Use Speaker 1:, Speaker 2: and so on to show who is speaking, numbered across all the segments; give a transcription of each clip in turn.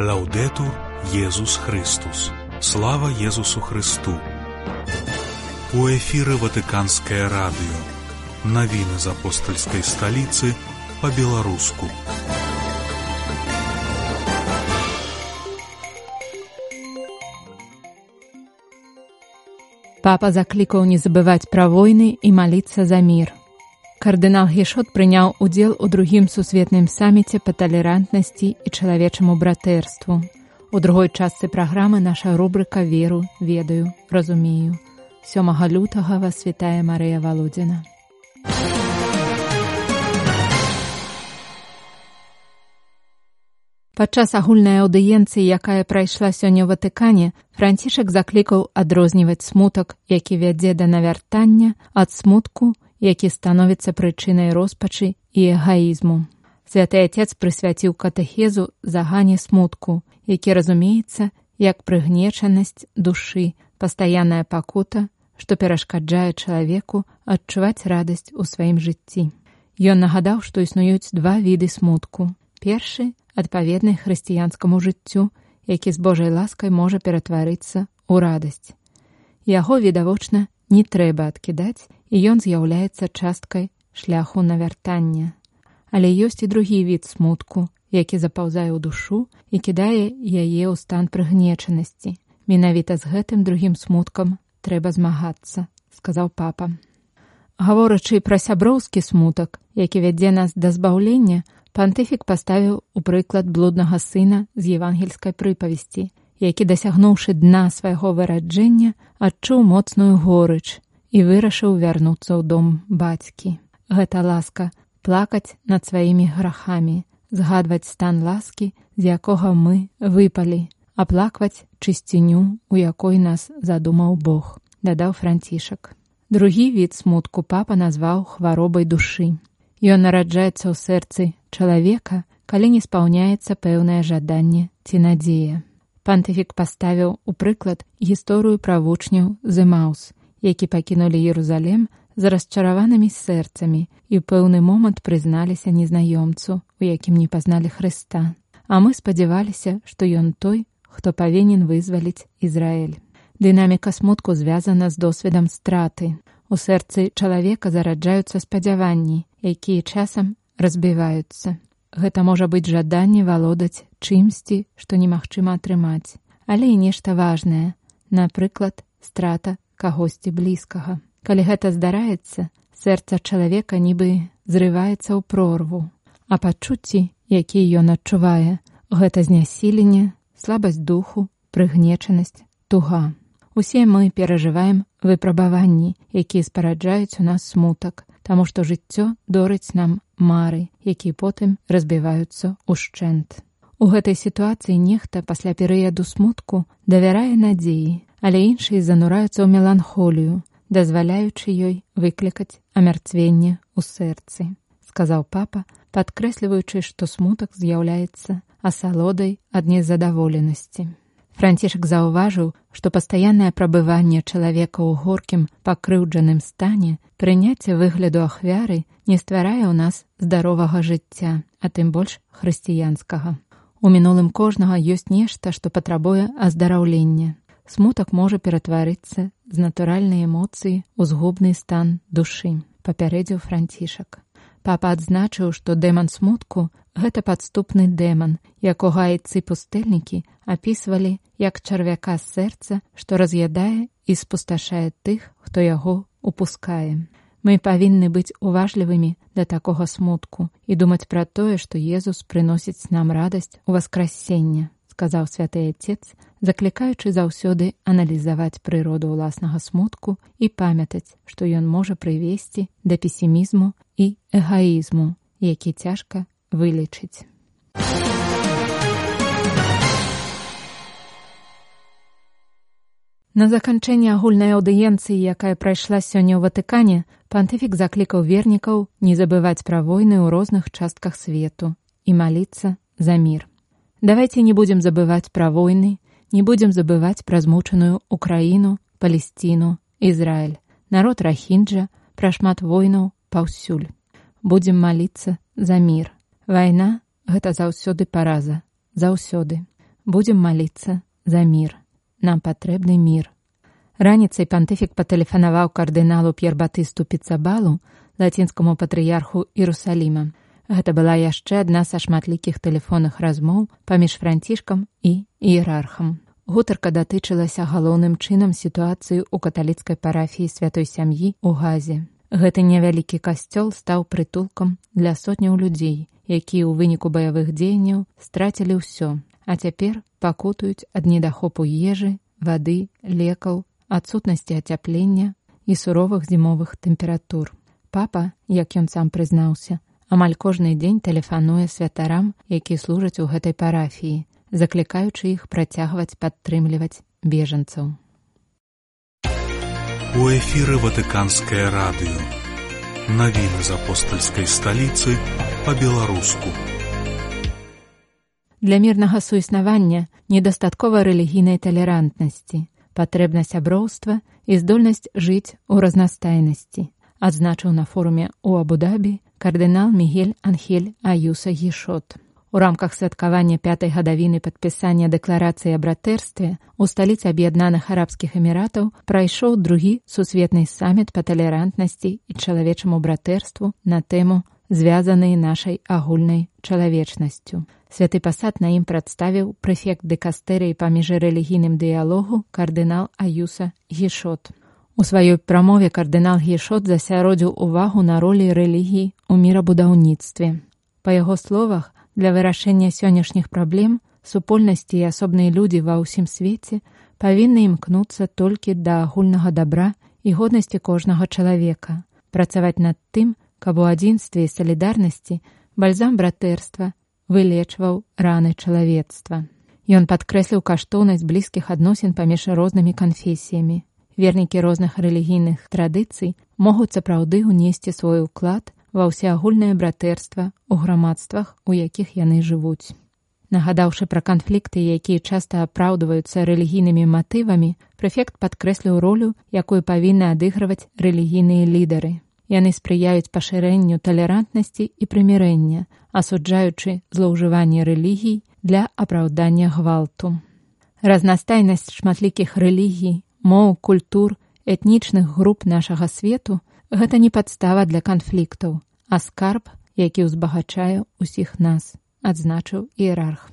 Speaker 1: Лаўдетур Езус Христус. Слава Езусу Христу. У эфіры Ватыканскае радыё. Навіны з апостальскай сталіцы па-беларуску.
Speaker 2: Папа заклікаў не забываць пра войны і маліцца за мір. Кардынал Гешот прыняў удзел у другім сусветным саміце па талерантнасці і чалавечаму братэрству. У другой частцы праграмы наша рубрыка веру, ведаю, разумею. Сёмага лютага вас святая Марыя Валодзіна. Падчас агульнай аўдыенцыі, якая прайшла сёння ў Ватыкане, францішак заклікаў адрозніваць смутак, які вядзе да навяртання ад смутку які становіцца прычынай роспачы і эгаізму. Святы отец прысвяціў катэхезу загане смутку, які разумеецца як прыгнечанасць душы, пастаянная пакута, што перашкаджае чалавеку адчуваць радасць у сваім жыцці. Ён нагадаў, што існуюць два віды смутку. Першы адпаведны хрысціянскаму жыццю, які з Божай ласкай можа ператварыцца ў радасць. Яго відавочна не трэба адкідаць і ён з'яўляецца часткай шляху навяртання. Але ёсць і другі від смутку, які запаўзае ў душу і кідае яе ў стан прыгнечанасці. Менавіта з гэтым другім смуткам трэба змагацца, сказаў папа. Гаворачы пра сяброўскі смутак, які вядзе нас да збаўлення, пантыфік паставіў у прыклад блуднага сына з евангельскай прыпавесці, які дасягнуўшы дна свайго выраджэння, адчуў моцную горыч і вырашыў вярнуцца ў дом бацькі. Гэта ласка плакаць над сваімі грахамі, згадваць стан ласкі, з якога мы выпалі, аплакваць чысціню, у якой нас задумаў Бог, дадаў францішак. Другі від смутку папа назваў хваробай душы. Ён нараджаецца ў сэрцы чалавека, калі не спаўняецца пэўнае жаданне ці надзея. Пантыфік паставіў у прыклад гісторыю пра вучняў Зэмаус, які пакінулі Ерузалем з расчараванымі сэрцамі і ў пэўны момант прызналіся незнаёмцу, у якім не пазналі Хрыста. А мы спадзяваліся, што ён той, хто павінен вызваліць Ізраэль. Дынаміка смутку звязана з досведам страты. У сэрцы чалавека зараджаюцца спадзяванні, якія часам разбіваюцца. Гэта можа быць жаданне валодаць чымсьці, што немагчыма атрымаць, але і нешта важнае, напрыклад, страта кагосьці блізкага. Калі гэта здараецца, сэрца чалавека нібы зрываецца ў прорву, а пачуцці, якія ён адчувае, гэта знясіленне, слабасць духу, прыгнечанасць, туга. Усе мы перажываем выпрабаванні, якія спараджаюць у нас смутак, таму што жыццё дорыць нам мары, якія потым разбіваюцца ўшчэнт. У гэтай сітуацыі нехта пасля перыяду смутку давярае надзеі, але іншыя занураюцца ў меланхолію, дазваляючы ёй выклікаць амярцвенне ў сэрцы, сказаў папа, падкрэсліваючы, што смутак з'яўляецца асалодай ад незадаволенасці. Францішак заўважыў, што пастаяннае прабыванне чалавека ў горкім пакрыўджаным стане прыняцце выгляду ахвяры не стварае ў нас здаровага жыцця, а тым больш хрысціянскага. У мінулым кожнага ёсць нешта, што патрабуе аздараўлення смутак можа ператварыцца з натуральнай эмоцыі ў згубны стан душы папярэдзіў францішак папа адзначыў што дэман смутку гэта падступны дэман якога айцы пустэльнікі апісвалі як чарвяка сэрца што раз'ядае і спусташае тых хто яго упускае. Мы павінны быць уважлівымі да такога смутку і думаць пра тое што езус прыносіць нам радасць у васкрасення сказаў святы отец заклікаючы заўсёды аналізаваць прыроду ўласнага смутку і памятаць што ён можа прывесці да песімізму і эгаізму які цяжка вылечыць На заканчэнне агульнай аўдыенцыі, якая прайшла сёння ў ватыкане, пантыфік заклікаў вернікаў не забываць пра войны ў розных частках свету і маліцца за мір. Давайте не будем забываць пра войны, не будем забываць пра змучаную Украіну, Палесціну, Ізраіль, народ Рахінджа, пра шмат войнаў паўсюль. Будзем маліцца за мір. Вайна гэта заўсёды параза, заўсёды. будзем маліцца за мір. Нам патрэбны мір. Раніцай пантыфік патэлефанаваў кардыналу п'ербатысту піцабалу лацінскаму патрыярху Іерусаліма. Гэта была яшчэ адна са шматлікіх тэлефонных размоў паміж францішкам і іерархам. Гутарка датычылася галоўным чынам сітуацыі ў каталіцкай парафіі святой сям'і ў газе. Гэты невялікі касцёл стаў прытулкам для сотняў людзей, якія ў выніку баявых дзеянняў страцілі ўсё, а цяпер пакутаюць ад недахопу ежы, вады, лекаў, адсутнасці ацяплення і суровых зімовых тэмператур. Папа, як ён сам прызнаўся, амаль кожны дзень тэлефануе святарам, якія служаць у гэтай парафіі, заклікаючы іх працягваць падтрымліваць бежанцаў.
Speaker 1: У эфіры ватыканскае радыё. Навіны з апостальскай сталіцы па-беларуску.
Speaker 2: Для мірнага суіснавання недастаткова рэлігійнай талерантнасці, патрэбна сяброўства і здольнасць жыць у разнастайнасці, адзначыў на форуме ў Абудабі кардынал Мігель Анхель Аюса Гішот. У рамках святкавання пятай гадавіны падпісання дэкларацыі братэрстве у сталіцы аб'яднаных арабскіх эміратаў прайшоў другі сусветны саміт па талерантнасці і чалавечаму братэрству на тэму звязаныя нашай агульнай чалавечнасцю. Святы пасад на ім прадставіў прэфект дэкастэрыі паміж рэлігійным дыялогу кардынал Аюса Гішот. У сваёй прамове кардынал Гішот засяродзіў увагу на ролі рэлігіі ў мірабудаўніцтве. Па яго словах, Для вырашэння сённяшніх праблем супольнасці і асобныя людзі ва ўсім свеце павінны імкнуцца толькі да агульнага дабра і годнасці кожнага чалавека, працаваць над тым, каб у адзінстве і салідарнасці бальзам братэрства вылечваў раны чалавецтва. Ён падкрэсліў каштоўнасць блізкіх адносін паміж рознымі канфесіямі. Вернікі розных рэлігійных традыцый могуць сапраўды ўнесці свой уклад ва ўсеагульнае братэрства ў грамадствах, у якіх яны жывуць. Нагадаўшы пра канфлікты, якія часта апраўдваюцца рэлігійнымі матывамі, прэфект падкрэсліў ролю, якую павінны адыгрываць рэлігійныя лідары. Яны спрыяюць пашырэнню талерантнасці і прымірэння, асуджаючы злоўжыванне рэлігій для апраўдання гвалту. Разнастайнасць шматлікіх рэлігій, моў, культур, этнічных груп нашага свету гэта не падстава для канфліктаў, а скарб, які ўзбагачае ўсіх нас, адзначыў іерарх.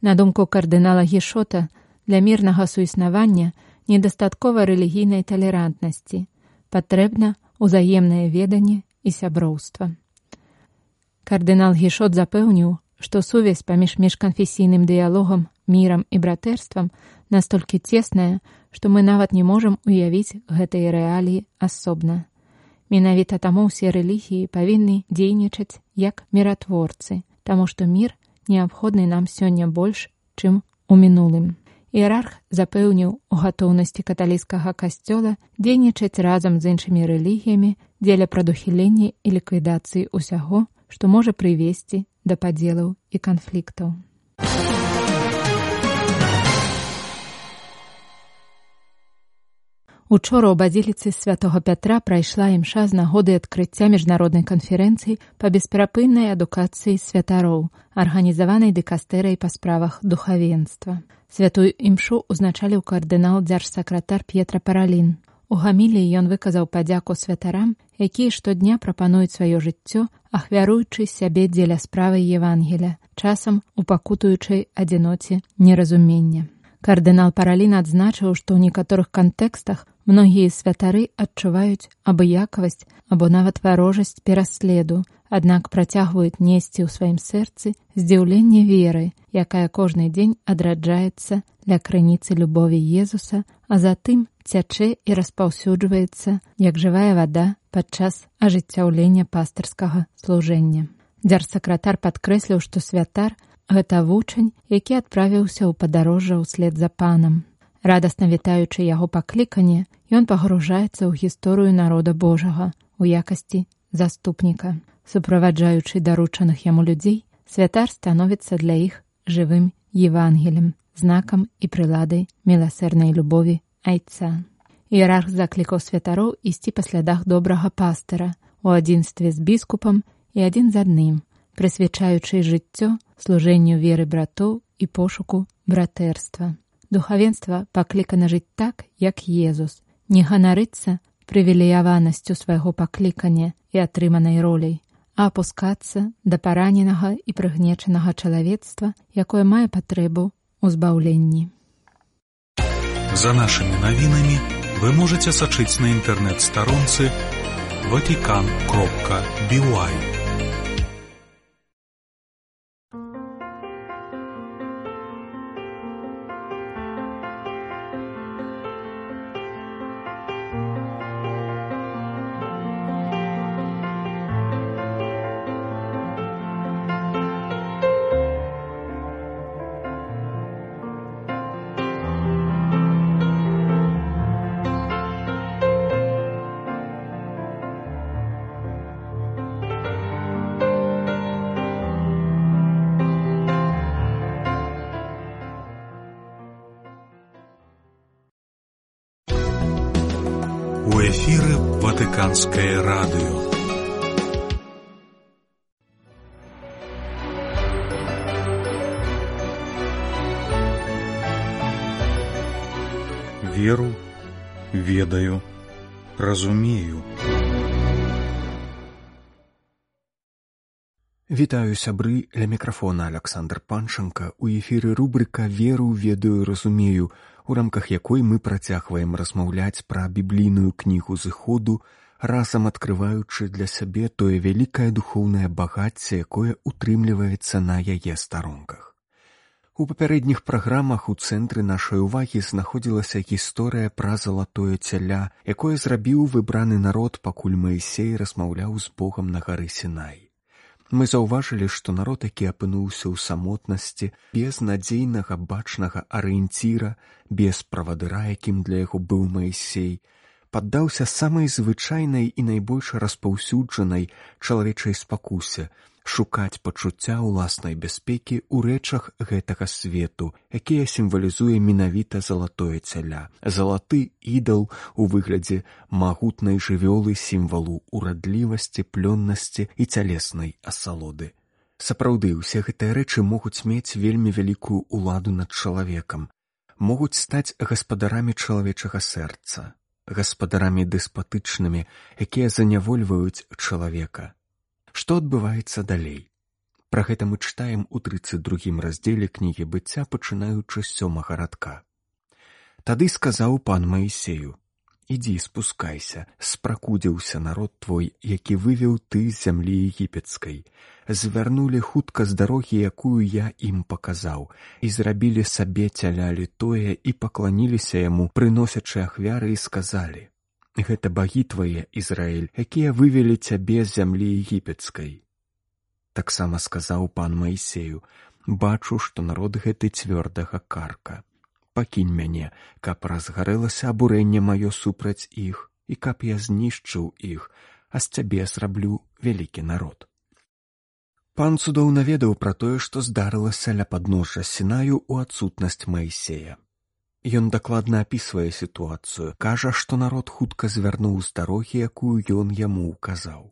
Speaker 2: На думку кардынала Гішота, для мірнага суіснавання недастаткова рэлігійнай талерантнасці, патрэбна ўзаемнае веданне і сяброўства. Кардынал Гішот запэўніў, што сувязь паміж міжканфесійным дыялогам, мірам і братэрствам настолькі цесная, што мы нават не можам уявіць гэтыя рэаліі асобна. Менавіта таму ўсе рэлігіі павінны дзейнічаць як міратворцы, таму што мір неабходны нам сёння больш, чым у мінулым. Іерарх запэўніў у гатоўнасці каталіцкага касцёла дзейнічаць разам з іншымі рэлігіямі дзеля прадухілення і ліквідацыі ўсяго, што можа прывесці да падзелаў і канфліктаў. Учора ў базіліцы святого Пятра прайшла імша з нагоды адкрыцця міжнароднай канферэнцыі па бесперапыннай адукацыі святароў, арганізаванай дэкастэрай па справах духавенства. Святую імшу узначаліў кардынал дзяржсакратар П'етра Паралін. У гамілі ён выказаў падзяку святарам, якія штодня прапануюць сваё жыццё, ахвяруючы сябе дзеля справы Евангеля, часам у пакутуючай адзіноце неразумення. Кардынал Паралін адзначыў, што ў некаторых кантэкстах Многія святары адчуваюць абыякавасць або нават варожасць пераследу, аднак працягваюць несці ў сваім сэрцы здзіўленне веры, якая кожны дзень адраджаецца ля крыніцы любові Езуса, а затым цячэ і распаўсюджваецца як жывая вада падчас ажыццяўлення пастырскага служэння. Дзярсакратар падкрэсліў, што святар гэта вучань, які адправіўся ў падарожжа ўслед за панам. Радасна вітаючы яго пакліканне, ён пагружаецца ў гісторыю народа Божага у якасці заступніка. Суправаджаючы даручаных яму людзей, святар становіцца для іх жывым евангелем, знакам і прыладай міласэрнай любові айца. Іерарх заклікаў святароў ісці па слядах добрага пастыра у адзінстве з біскупам і адзін з адным, прысвячаючы жыццё служэнню веры братоў і пошуку братэрства. Духавенства паклікана жыць так, як Езус, не ганарыцца прывілеяванасцю свайго паклікання і атрыманай роляй, а апускацца да параненага і прыгнечанага чалавецтва, якое мае патрэбу ў збаўленні.
Speaker 1: За нашымі навінамі вы можете сачыць на інтэрнэт-старонцы ватикан кропка бівай. Ватыканскае радыё. Веру, ведаю, разумею.
Speaker 3: Вітаю сябры ля мікрафона Александр Панчанка у эфіры рубрыка веру ведаю разумею у рамках якой мы працягваем размаўляць пра біблійную кнігу зыходу разам адкрываючы для сябе тое вялікае духоўнае багацце якое утрымліваецца на яе старонках. У папярэдніх праграмах у цэнтры нашай увагі знаходзілася гісторыя пра залатое цяля якое зрабіў выбраны народ пакуль маісей размаўляў з богам на гары сінай. Мы заўважылі, што народ, які апынуўся ў самотнасці, без надзейнага бачнага арыенціра, без правадыра, якім для яго быў Маісей, паддаўся самай звычайнай і найбольш распаўсюджанай чалавечай спакусе, шукаць пачуцця ўласнай бяспекі ў рэчах гэтага свету, якія сімвалізуе менавіта залатое цяля. Залаты ідал у выглядзе магутнай жывёлы сімвалу урадлівасці, плённасці і цялеснай асалоды. Сапраўды ўсе гэтыя рэчы могуць мець вельмі вялікую ўладу над чалавекам, могуць стаць гаспадарамі чалавечага сэрца, гаспадарамі дэспатычнымі, якія занявольваюць чалавека Што адбываецца далей? Пра гэта мы чытаем у трыццаць другім раздзеле кнігі быцця пачынаючы сёмага радка. Тады сказаў пан Маісею: ідзі спускайся, спракудзіўся народ твой, які вывеў ты з зямлі егіпецкай. Звярнулі хутка з дарогі, якую я ім паказаў, і зрабілі сабе цялялі тое і пакланіліся яму, прыносячы ахвяры і сказалі: гэта багі твае Ізраіль, якія вывелі цябе з зямлі егіпецкай. Таксама сказаў пан Маісею: бачу, што народ гэты цвёрдага карка. Пакінь мяне, каб разгарэлася абурэнне маё супраць іх і каб я знішчыў іх, а з цябе зраблю вялікі народ. Пан цудоўна ведаў пра тое, што здарылася ля падножжа сінаю ў адсутнасць Маісея. Ён дакладна апісвае сітуацыю, кажа, што народ хутка звярнуў з дарогі, якую ён яму ўказаў.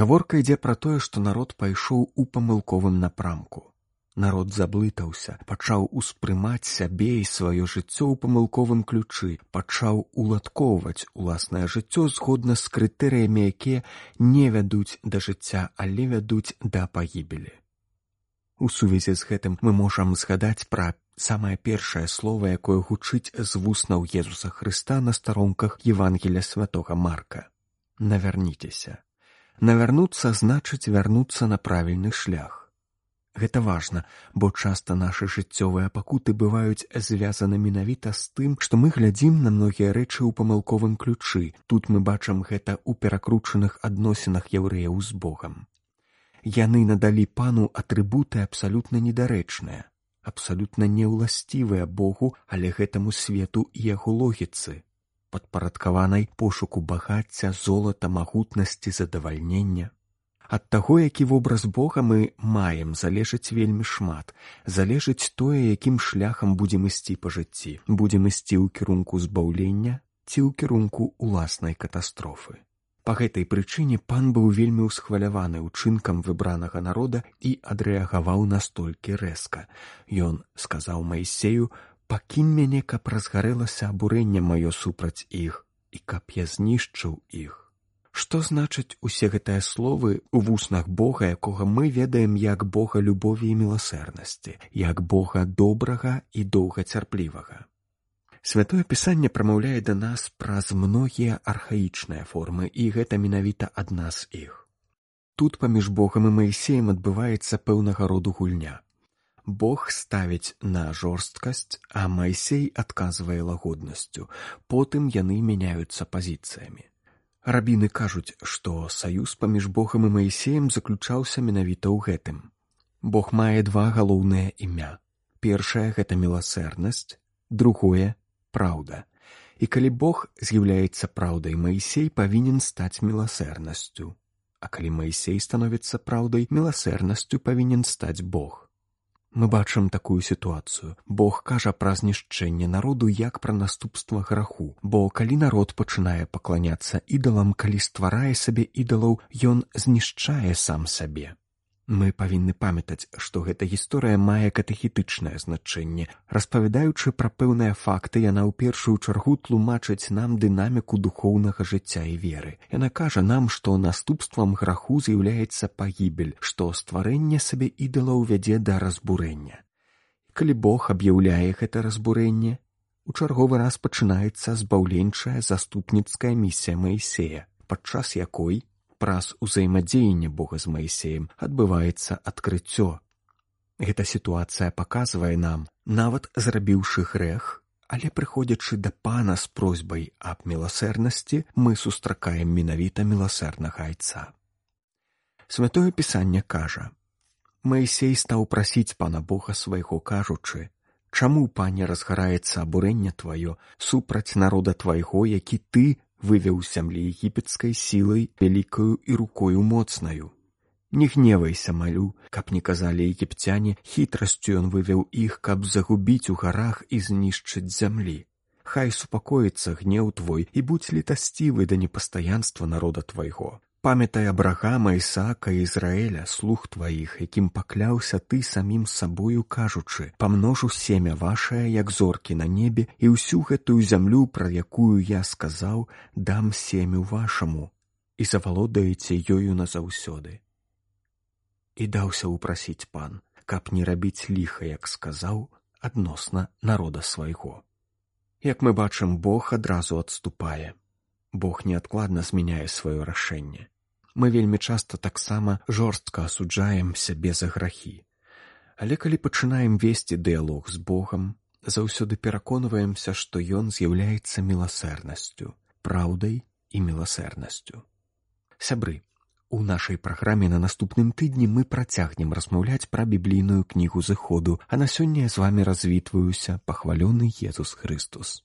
Speaker 3: Гаворка ідзе пра тое, што народ пайшоў у памылковым напрамку. Народ заблытаўся, пачаў успрымаць сябе і сваё жыццё ў памылковым ключы, пачаў уладкоўваць уласнае жыццё згодна з крытэрыямі, якія не вядуць да жыцця, але вядуць да пагібелі. У сувязі з гэтым мы можам згадаць пра самае першае слово, якое гучыць з вуснаў Езуса Хрыста на старонках Евангеля святого Марка. Навярніцеся. Навярнуцца значыць вярнуцца на правільны шлях. Гэта важна, бо часта нашы жыццёвыя пакуты бываюць звязаны менавіта з тым, што мы глядзім на многія рэчы ў памылковым ключы. Тут мы бачым гэта ў перакручаных адносінах яўрэяў з Богам. Яны надалі пану атрыбуты абсалютна недарэчныя абсалютна неўласцівыя Богу, але гэтаму свету і яго логіцы, падпарадкаванай пошуку багацця золата магутнасці задавальнення. Ад таго, які вобраз Бога мы маем залежыць вельмі шмат, залежыць тое, якім шляхам будзем ісці па жыцці, будзем ісці ў кірунку збаўлення ці ў кірунку уласнай катастрофы. Па гэтай прычыне пан быў вельмі ўсхваляваны ўчынкам выбранага народа і адрэагаваў настолькі рэзка. Ён сказаў Майсею: « Пакінь мяне, каб разгарэлася абурэнне маё супраць іх і каб я знішчыў іх. Што значыць усе гэтыя словы ў вуснах Бога, якога мы ведаем як Бога любові і міласэрнасці, як Бога добрага і доўгацярплівага. Святое пісанне прамаўляе да нас праз многія архаічныя формы і гэта менавіта адна з іх. Тут паміж Богам і Маісеем адбываецца пэўнага роду гульня. Бог ставіць на жорсткасць, а Майсей адказвае лагоднасцю, потым яны мяняюцца пазіцыямі. Рабіны кажуць, што саюз паміж Богам і Маісеем заключаўся менавіта ў гэтым. Бог мае два галоўныя імя. Першае гэта міласэрнасць, другое праўда. І калі Бог з'яўляецца праўдай, Маісей павінен стаць міласэрнасцю. А калі Маісей становіцца праўдай, міласэрнасцю павінен стаць Бог. Мы бачым такую сітуацыю. Бог кажа пра знішчэнне народу як пра наступства граху, бо калі народ пачынае пакланяцца ідалам, калі стварае сабе ідалаў, ён знішчае сам сабе. Мы павінны памятаць, што гэта гісторыя мае катэхетычнае значэнне. Распавядаючы пра пэўныя факты, яна ў першую чаргу тлумачыць нам дынаміку духоўнага жыцця і веры. Яна кажа нам, што наступствам граху з'яўляецца пагібель, што стварэнне сабе ідала ўвядзе да разбурэння. Калі Бог аб'яўляе гэта разбурэнне, у чарговы раз пачынаецца збаўленчая заступніцкая місія Маісея, падчас якой праз узаемадзеянне Бога з Маісеем адбываецца адкрыццё. Гэта сітуацыя паказвае нам, нават зрабіўшы грэх, але прыходзячы да пана з просьбай аб міласэрнасці, мы сустракаем менавіта міласэрнага айца. Святое пісанне кажа: Маісей стаў прасіць пана Бога свайго кажучы: Чаму пане разгараецца абурэнне тваё супраць народа твайго, які ты вывеў зямлі егіпецкай сілай вялікаю і рукою моцнаю. Не гневайся малю, каб не казалі егіпцяне, хітрасцю ён вывеў іх, каб загубіць у гарах і знішчыць зямлі. Хай супакоіцца гнеў твой і будь літасцівы да непастаянства народа твайго. Памятай абрагама Ісака і Ізраэля слух тваіх, якім пакляўся ты самім сабою кажучы, памножу семя вашае, як зоркі на небе і ўсю гэтую зямлю, пра якую я сказаў, дам семю вашаму і завалодаеце ёю назаўсёды. І даўся ўпрасіць пан, каб не рабіць ліха, як сказаў, адносна народа свайго. Як мы бачым, Бог адразу адступае. Бог неадкладна змяняе сваё рашэнне. Мы вельмі часта таксама жорстка асуджаем сябе за грахі. Але калі пачынаем весці дыялог з Богам, заўсёды пераконваемся, што ён з'яўляецца міласэрнасцю, праўдай і міласэрнасцю. Сябры, у нашай праграме на наступным тыдні мы працягнем размаўляць пра біблійную кнігу зыходу, а на сёння я з вами развітваюся пахвалёны Езус Христус.